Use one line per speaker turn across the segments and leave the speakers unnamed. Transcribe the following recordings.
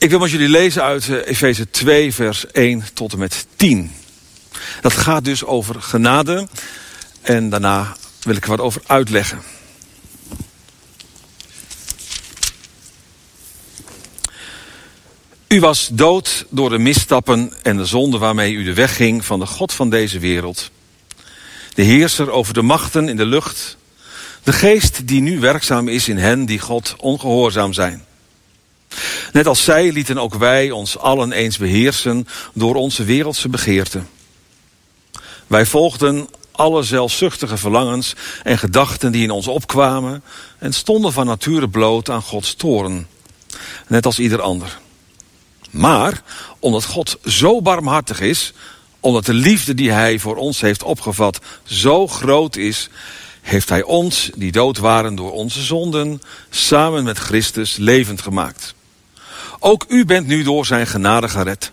Ik wil met jullie lezen uit eh, Efeze 2, vers 1 tot en met 10. Dat gaat dus over genade. En daarna wil ik er wat over uitleggen. U was dood door de misstappen en de zonde waarmee u de weg ging van de God van deze wereld. De heerser over de machten in de lucht. De geest die nu werkzaam is in hen die God ongehoorzaam zijn. Net als zij lieten ook wij ons allen eens beheersen door onze wereldse begeerten. Wij volgden alle zelfzuchtige verlangens en gedachten die in ons opkwamen en stonden van nature bloot aan Gods toren, net als ieder ander. Maar omdat God zo barmhartig is, omdat de liefde die Hij voor ons heeft opgevat zo groot is, heeft Hij ons, die dood waren door onze zonden, samen met Christus levend gemaakt. Ook u bent nu door zijn genade gered.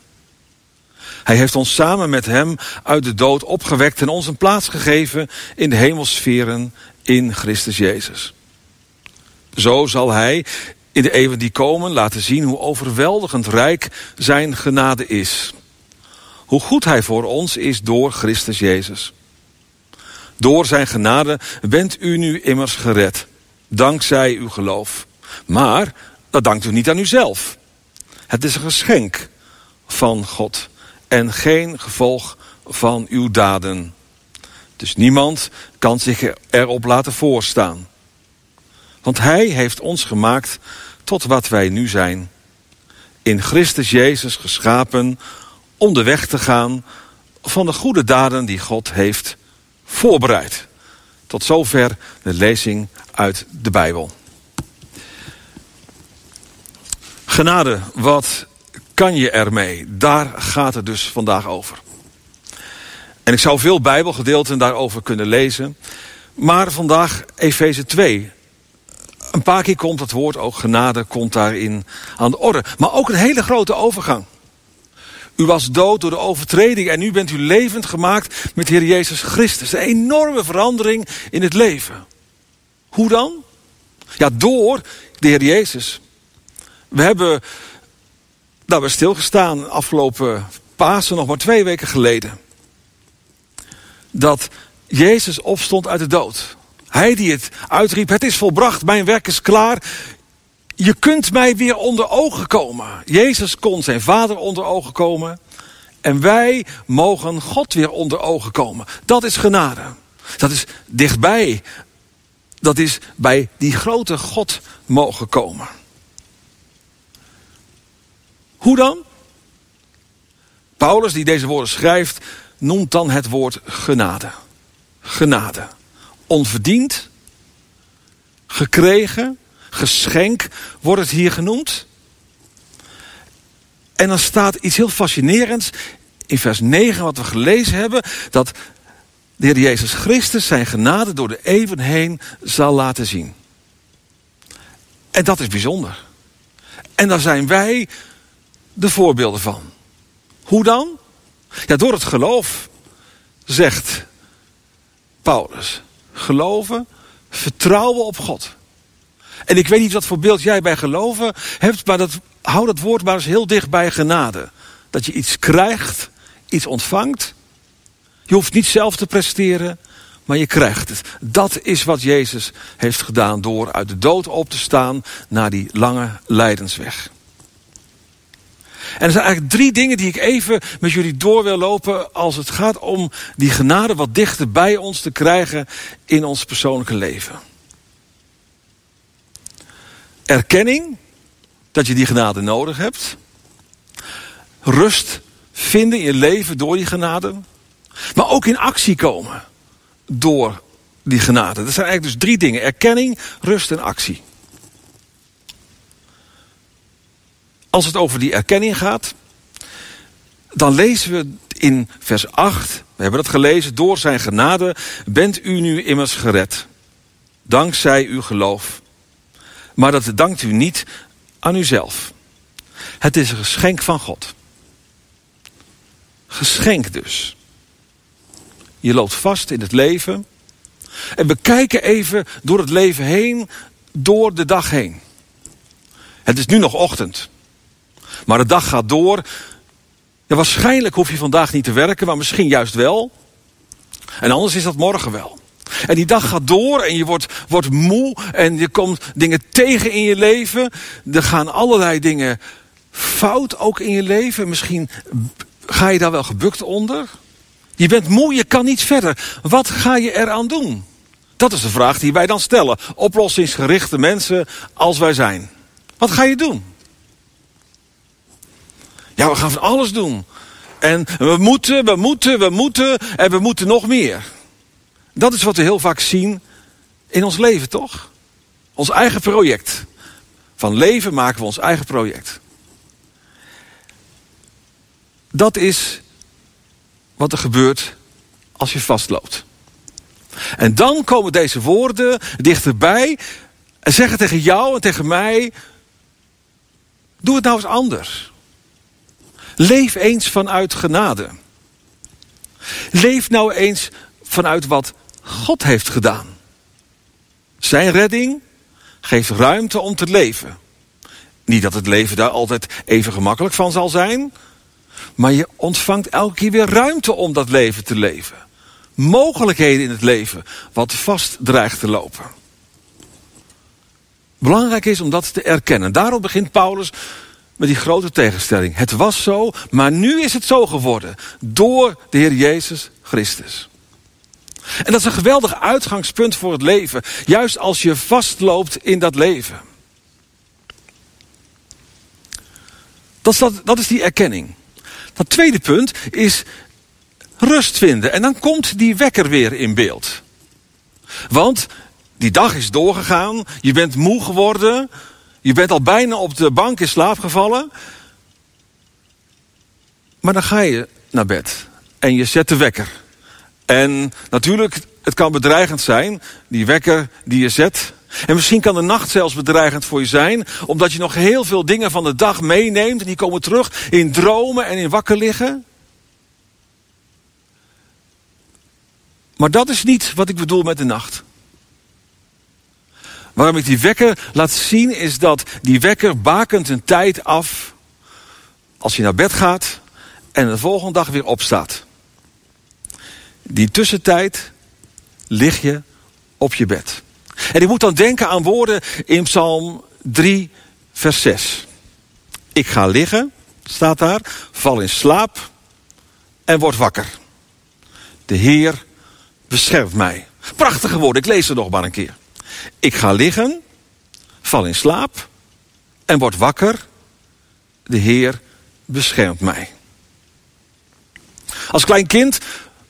Hij heeft ons samen met hem uit de dood opgewekt en ons een plaats gegeven in de hemelsferen in Christus Jezus. Zo zal hij in de eeuwen die komen laten zien hoe overweldigend rijk zijn genade is. Hoe goed hij voor ons is door Christus Jezus. Door zijn genade bent u nu immers gered, dankzij uw geloof. Maar dat dankt u niet aan uzelf. Het is een geschenk van God en geen gevolg van uw daden. Dus niemand kan zich erop laten voorstaan. Want Hij heeft ons gemaakt tot wat wij nu zijn. In Christus Jezus geschapen om de weg te gaan van de goede daden die God heeft voorbereid. Tot zover de lezing uit de Bijbel. Genade, wat kan je ermee? Daar gaat het dus vandaag over. En ik zou veel Bijbelgedeelten daarover kunnen lezen. Maar vandaag Efeze 2. Een paar keer komt het woord ook genade komt daarin aan de orde. Maar ook een hele grote overgang. U was dood door de overtreding en nu bent u levend gemaakt met Heer Jezus Christus. Een enorme verandering in het leven. Hoe dan? Ja, door de Heer Jezus. We hebben daarbij stilgestaan afgelopen Pasen, nog maar twee weken geleden. Dat Jezus opstond uit de dood. Hij die het uitriep, het is volbracht, mijn werk is klaar. Je kunt mij weer onder ogen komen. Jezus kon zijn vader onder ogen komen. En wij mogen God weer onder ogen komen. Dat is genade. Dat is dichtbij. Dat is bij die grote God mogen komen. Hoe dan? Paulus, die deze woorden schrijft, noemt dan het woord genade. Genade. Onverdiend, gekregen, geschenk wordt het hier genoemd. En dan staat iets heel fascinerends in vers 9 wat we gelezen hebben. Dat de Heer Jezus Christus zijn genade door de eeuwen heen zal laten zien. En dat is bijzonder. En daar zijn wij de voorbeelden van. Hoe dan? Ja, door het geloof, zegt Paulus. Geloven, vertrouwen op God. En ik weet niet wat voor beeld jij bij geloven hebt, maar dat, hou dat woord maar eens heel dicht bij genade. Dat je iets krijgt, iets ontvangt. Je hoeft niet zelf te presteren, maar je krijgt het. Dat is wat Jezus heeft gedaan door uit de dood op te staan naar die lange lijdensweg. En er zijn eigenlijk drie dingen die ik even met jullie door wil lopen als het gaat om die genade wat dichter bij ons te krijgen in ons persoonlijke leven. Erkenning dat je die genade nodig hebt. Rust vinden in je leven door die genade. Maar ook in actie komen door die genade. Dat zijn eigenlijk dus drie dingen. Erkenning, rust en actie. Als het over die erkenning gaat, dan lezen we in vers 8, we hebben dat gelezen, door zijn genade bent u nu immers gered. Dankzij uw geloof. Maar dat dankt u niet aan uzelf. Het is een geschenk van God. Geschenk dus. Je loopt vast in het leven. En we kijken even door het leven heen, door de dag heen. Het is nu nog ochtend. Maar de dag gaat door. Waarschijnlijk hoef je vandaag niet te werken, maar misschien juist wel. En anders is dat morgen wel. En die dag gaat door en je wordt, wordt moe en je komt dingen tegen in je leven. Er gaan allerlei dingen fout ook in je leven. Misschien ga je daar wel gebukt onder. Je bent moe, je kan niet verder. Wat ga je eraan doen? Dat is de vraag die wij dan stellen. Oplossingsgerichte mensen als wij zijn. Wat ga je doen? Ja, we gaan van alles doen. En we moeten, we moeten, we moeten en we moeten nog meer. Dat is wat we heel vaak zien in ons leven, toch? Ons eigen project. Van leven maken we ons eigen project. Dat is wat er gebeurt als je vastloopt. En dan komen deze woorden dichterbij en zeggen tegen jou en tegen mij: Doe het nou eens anders. Leef eens vanuit genade. Leef nou eens vanuit wat God heeft gedaan. Zijn redding geeft ruimte om te leven. Niet dat het leven daar altijd even gemakkelijk van zal zijn. Maar je ontvangt elke keer weer ruimte om dat leven te leven. Mogelijkheden in het leven wat vast dreigt te lopen. Belangrijk is om dat te erkennen. Daarom begint Paulus met die grote tegenstelling. Het was zo, maar nu is het zo geworden. Door de Heer Jezus Christus. En dat is een geweldig uitgangspunt voor het leven. Juist als je vastloopt in dat leven. Dat is, dat, is die erkenning. Dat tweede punt is rust vinden. En dan komt die wekker weer in beeld. Want die dag is doorgegaan. Je bent moe geworden. Je bent al bijna op de bank in slaap gevallen. Maar dan ga je naar bed. En je zet de wekker. En natuurlijk, het kan bedreigend zijn, die wekker die je zet. En misschien kan de nacht zelfs bedreigend voor je zijn, omdat je nog heel veel dingen van de dag meeneemt en die komen terug in dromen en in wakker liggen. Maar dat is niet wat ik bedoel met de nacht. Waarom ik die wekker laat zien is dat die wekker bakent een tijd af als je naar bed gaat en de volgende dag weer opstaat. Die tussentijd lig je op je bed. En ik moet dan denken aan woorden in Psalm 3, vers 6. Ik ga liggen, staat daar, val in slaap en word wakker. De Heer beschermt mij. Prachtige woorden, ik lees ze nog maar een keer. Ik ga liggen, val in slaap en word wakker. De Heer beschermt mij. Als klein kind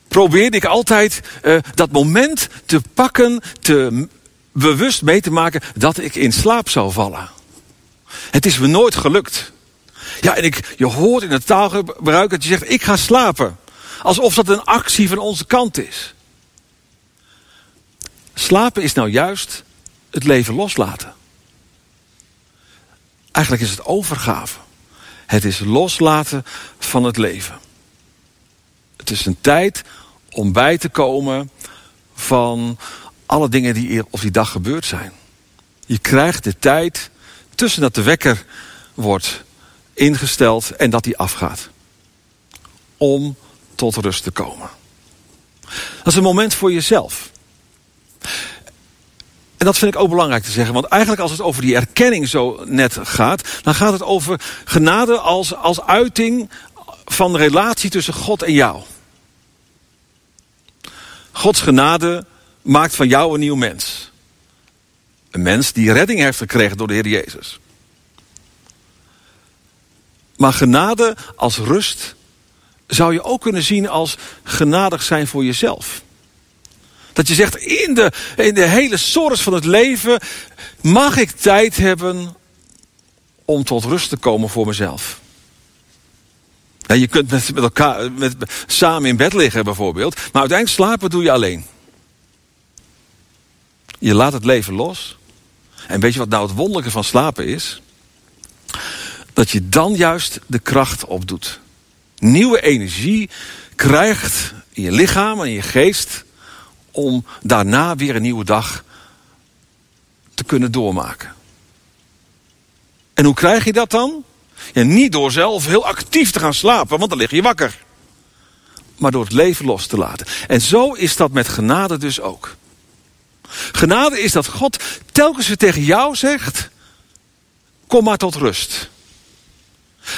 probeerde ik altijd uh, dat moment te pakken, te bewust mee te maken dat ik in slaap zou vallen. Het is me nooit gelukt. Ja, en ik, je hoort in het taalgebruik dat je zegt, ik ga slapen. Alsof dat een actie van onze kant is. Slapen is nou juist het leven loslaten. Eigenlijk is het overgave. Het is loslaten van het leven. Het is een tijd om bij te komen van alle dingen die op die dag gebeurd zijn. Je krijgt de tijd tussen dat de wekker wordt ingesteld en dat die afgaat. Om tot rust te komen. Dat is een moment voor jezelf. En dat vind ik ook belangrijk te zeggen. Want eigenlijk als het over die erkenning zo net gaat... dan gaat het over genade als, als uiting van de relatie tussen God en jou. Gods genade maakt van jou een nieuw mens. Een mens die redding heeft gekregen door de Heer Jezus. Maar genade als rust zou je ook kunnen zien als genadig zijn voor jezelf. Dat je zegt, in de, in de hele soort van het leven mag ik tijd hebben om tot rust te komen voor mezelf. Ja, je kunt met, met elkaar met, samen in bed liggen bijvoorbeeld, maar uiteindelijk slapen doe je alleen. Je laat het leven los. En weet je wat nou het wonderlijke van slapen is? Dat je dan juist de kracht opdoet. Nieuwe energie krijgt in je lichaam en in je geest om daarna weer een nieuwe dag te kunnen doormaken. En hoe krijg je dat dan? Ja, niet door zelf heel actief te gaan slapen, want dan lig je wakker. Maar door het leven los te laten. En zo is dat met genade dus ook. Genade is dat God telkens weer tegen jou zegt: Kom maar tot rust.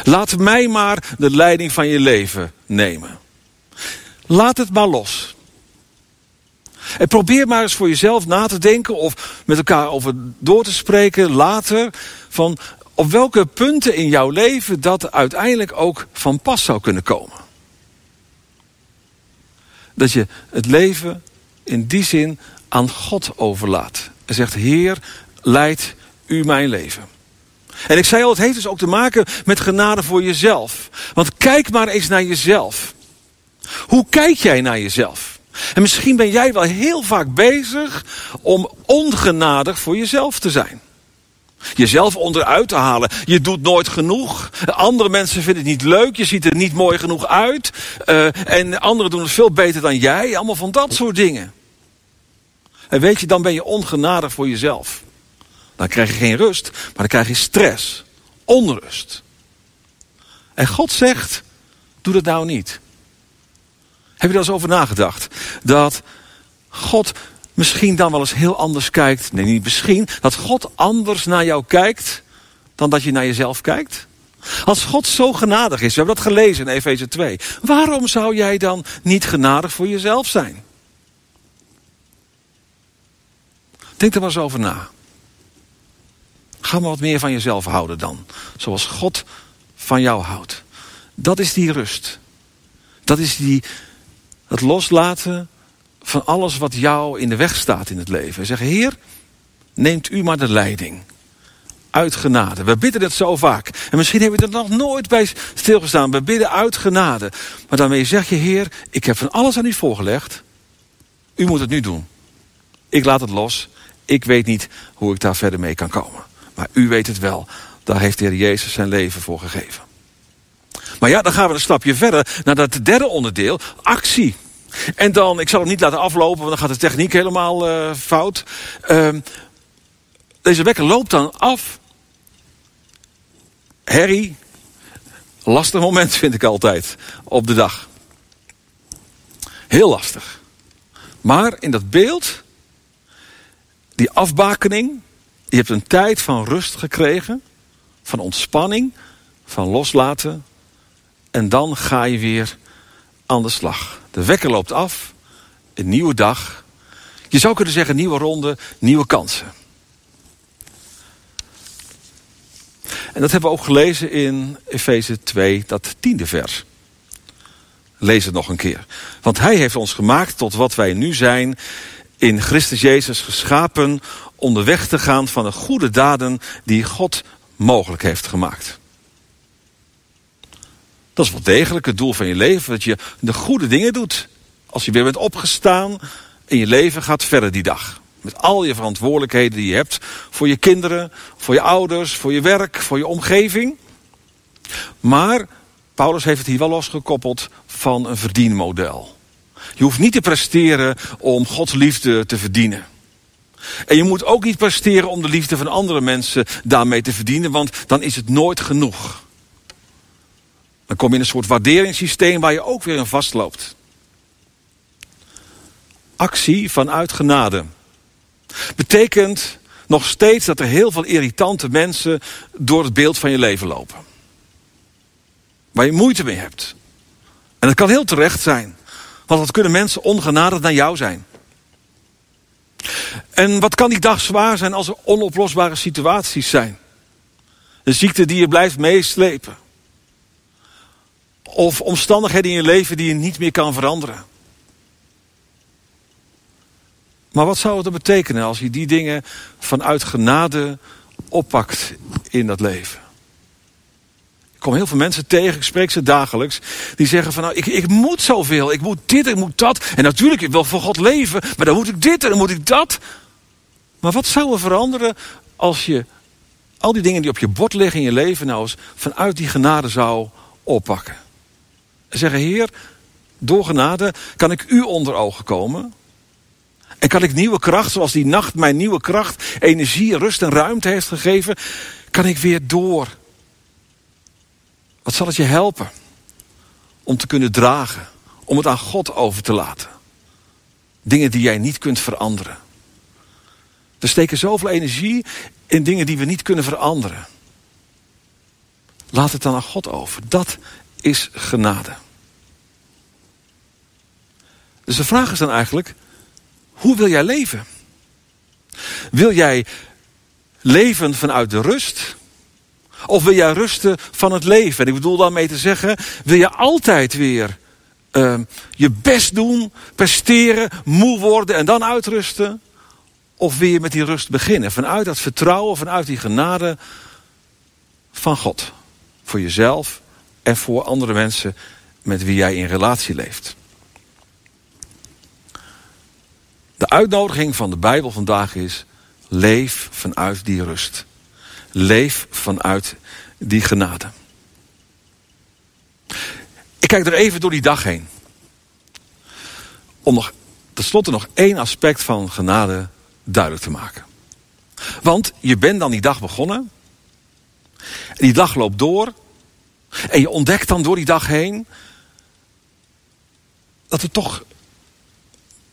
Laat mij maar de leiding van je leven nemen. Laat het maar los. En probeer maar eens voor jezelf na te denken of met elkaar over door te spreken later. Van op welke punten in jouw leven dat uiteindelijk ook van pas zou kunnen komen. Dat je het leven in die zin aan God overlaat. En zegt, Heer, leid u mijn leven. En ik zei al, het heeft dus ook te maken met genade voor jezelf. Want kijk maar eens naar jezelf. Hoe kijk jij naar jezelf? En misschien ben jij wel heel vaak bezig om ongenadig voor jezelf te zijn. Jezelf onderuit te halen. Je doet nooit genoeg. Andere mensen vinden het niet leuk. Je ziet er niet mooi genoeg uit. Uh, en anderen doen het veel beter dan jij. Allemaal van dat soort dingen. En weet je, dan ben je ongenadig voor jezelf. Dan krijg je geen rust, maar dan krijg je stress, onrust. En God zegt, doe dat nou niet. Heb je daar eens over nagedacht? Dat God misschien dan wel eens heel anders kijkt. Nee, niet misschien. Dat God anders naar jou kijkt dan dat je naar jezelf kijkt. Als God zo genadig is, we hebben dat gelezen in Efeze 2. Waarom zou jij dan niet genadig voor jezelf zijn? Denk er maar eens over na. Ga maar wat meer van jezelf houden dan. Zoals God van jou houdt. Dat is die rust. Dat is die, het loslaten van alles wat jou in de weg staat in het leven. En zeggen, Heer, neemt u maar de leiding. Uit genade. We bidden het zo vaak. En misschien hebben we er nog nooit bij stilgestaan. We bidden uit genade. Maar daarmee zeg je, Heer, ik heb van alles aan u voorgelegd. U moet het nu doen. Ik laat het los. Ik weet niet hoe ik daar verder mee kan komen. Maar u weet het wel. Daar heeft de Heer Jezus zijn leven voor gegeven. Maar ja, dan gaan we een stapje verder naar dat derde onderdeel, actie. En dan, ik zal het niet laten aflopen, want dan gaat de techniek helemaal uh, fout. Uh, deze wekker loopt dan af. Harry, lastig moment vind ik altijd op de dag. Heel lastig. Maar in dat beeld, die afbakening, je hebt een tijd van rust gekregen, van ontspanning, van loslaten. En dan ga je weer aan de slag. De wekker loopt af, een nieuwe dag. Je zou kunnen zeggen nieuwe ronde, nieuwe kansen. En dat hebben we ook gelezen in Efeze 2, dat tiende vers. Lees het nog een keer. Want hij heeft ons gemaakt tot wat wij nu zijn, in Christus Jezus geschapen om de weg te gaan van de goede daden die God mogelijk heeft gemaakt. Dat is wel degelijk het doel van je leven, dat je de goede dingen doet. Als je weer bent opgestaan en je leven gaat verder die dag. Met al je verantwoordelijkheden die je hebt voor je kinderen, voor je ouders, voor je werk, voor je omgeving. Maar Paulus heeft het hier wel losgekoppeld van een verdienmodel. Je hoeft niet te presteren om Gods liefde te verdienen. En je moet ook niet presteren om de liefde van andere mensen daarmee te verdienen, want dan is het nooit genoeg. Dan kom je in een soort waarderingssysteem waar je ook weer in vastloopt. Actie vanuit genade. Betekent nog steeds dat er heel veel irritante mensen door het beeld van je leven lopen. Waar je moeite mee hebt. En dat kan heel terecht zijn. Want dat kunnen mensen ongenadig naar jou zijn. En wat kan die dag zwaar zijn als er onoplosbare situaties zijn? Een ziekte die je blijft meeslepen. Of omstandigheden in je leven die je niet meer kan veranderen. Maar wat zou het betekenen als je die dingen vanuit genade oppakt in dat leven? Ik kom heel veel mensen tegen, ik spreek ze dagelijks. Die zeggen van nou, ik, ik moet zoveel. Ik moet dit, ik moet dat. En natuurlijk, ik wil voor God leven. Maar dan moet ik dit en dan moet ik dat. Maar wat zou er veranderen als je al die dingen die op je bord liggen in je leven nou eens vanuit die genade zou oppakken? En zeggen, Heer, door genade kan ik u onder ogen komen. En kan ik nieuwe kracht, zoals die nacht mij nieuwe kracht, energie, rust en ruimte heeft gegeven, kan ik weer door Wat zal het je helpen om te kunnen dragen, om het aan God over te laten? Dingen die jij niet kunt veranderen. We steken zoveel energie in dingen die we niet kunnen veranderen. Laat het dan aan God over. Dat is genade. Dus de vraag is dan eigenlijk, hoe wil jij leven? Wil jij leven vanuit de rust? Of wil jij rusten van het leven? En ik bedoel daarmee te zeggen, wil je altijd weer uh, je best doen, presteren, moe worden en dan uitrusten? Of wil je met die rust beginnen? Vanuit dat vertrouwen, vanuit die genade van God. Voor jezelf en voor andere mensen met wie jij in relatie leeft. De uitnodiging van de Bijbel vandaag is: leef vanuit die rust. Leef vanuit die genade. Ik kijk er even door die dag heen. Om nog tenslotte nog één aspect van genade duidelijk te maken. Want je bent dan die dag begonnen. En die dag loopt door. En je ontdekt dan door die dag heen. dat er toch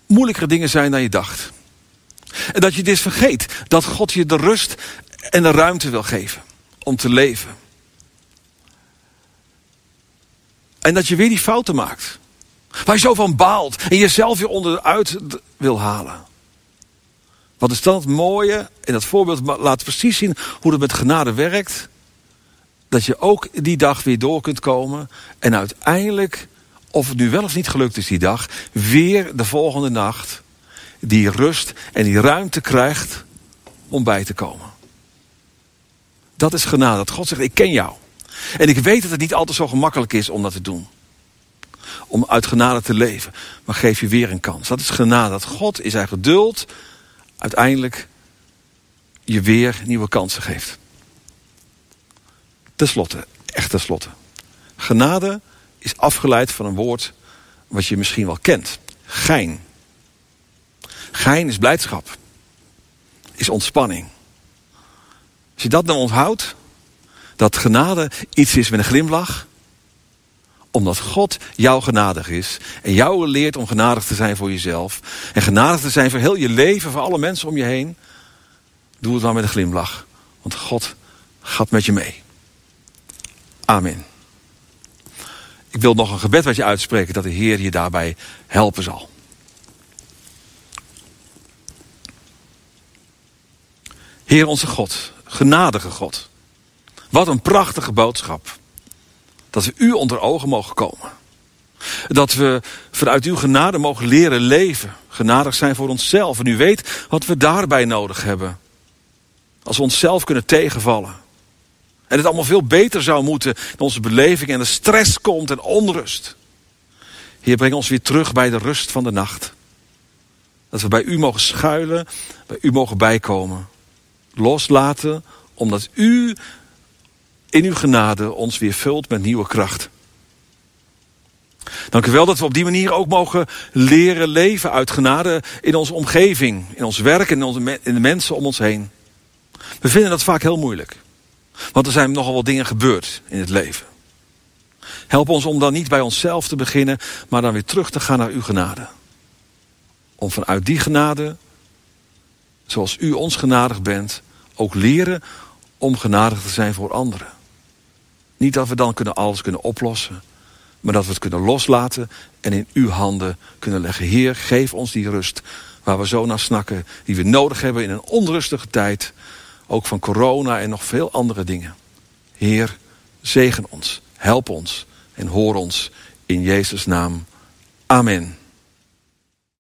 moeilijkere dingen zijn dan je dacht. En dat je dus vergeet dat God je de rust en de ruimte wil geven om te leven. En dat je weer die fouten maakt. Waar je zo van baalt en jezelf weer onderuit wil halen. Wat is dan het mooie? En dat voorbeeld laat precies zien hoe het met genade werkt. Dat je ook die dag weer door kunt komen. En uiteindelijk, of het nu wel of niet gelukt is die dag, weer de volgende nacht die rust en die ruimte krijgt om bij te komen. Dat is genade. Dat God zegt, ik ken jou. En ik weet dat het niet altijd zo gemakkelijk is om dat te doen. Om uit genade te leven. Maar geef je weer een kans. Dat is genade. Dat God is zijn geduld uiteindelijk je weer nieuwe kansen geeft. Ten slotte, echt ten slotte. Genade is afgeleid van een woord wat je misschien wel kent. Gein. Gein is blijdschap. Is ontspanning. Als je dat nou onthoudt, dat genade iets is met een glimlach, omdat God jou genadig is. En jou leert om genadig te zijn voor jezelf. En genadig te zijn voor heel je leven, voor alle mensen om je heen. Doe het dan met een glimlach. Want God gaat met je mee. Amen. Ik wil nog een gebed wat je uitspreken dat de Heer je daarbij helpen zal. Heer onze God, genadige God. Wat een prachtige boodschap. Dat we u onder ogen mogen komen. Dat we vanuit uw genade mogen leren leven. Genadig zijn voor onszelf. En u weet wat we daarbij nodig hebben. Als we onszelf kunnen tegenvallen. En het allemaal veel beter zou moeten in onze beleving. En de stress komt en onrust. Heer, breng ons weer terug bij de rust van de nacht. Dat we bij u mogen schuilen. Bij u mogen bijkomen. Loslaten. Omdat u in uw genade ons weer vult met nieuwe kracht. Dank u wel dat we op die manier ook mogen leren leven uit genade in onze omgeving, in ons werk en in, de mensen om ons heen. We vinden dat vaak heel moeilijk. Want er zijn nogal wat dingen gebeurd in het leven. Help ons om dan niet bij onszelf te beginnen, maar dan weer terug te gaan naar uw genade. Om vanuit die genade, zoals u ons genadig bent, ook leren om genadig te zijn voor anderen. Niet dat we dan kunnen alles kunnen oplossen. Maar dat we het kunnen loslaten en in uw handen kunnen leggen. Heer, geef ons die rust waar we zo naar snakken. Die we nodig hebben in een onrustige tijd. Ook van corona en nog veel andere dingen. Heer, zegen ons. Help ons. En hoor ons in Jezus' naam. Amen.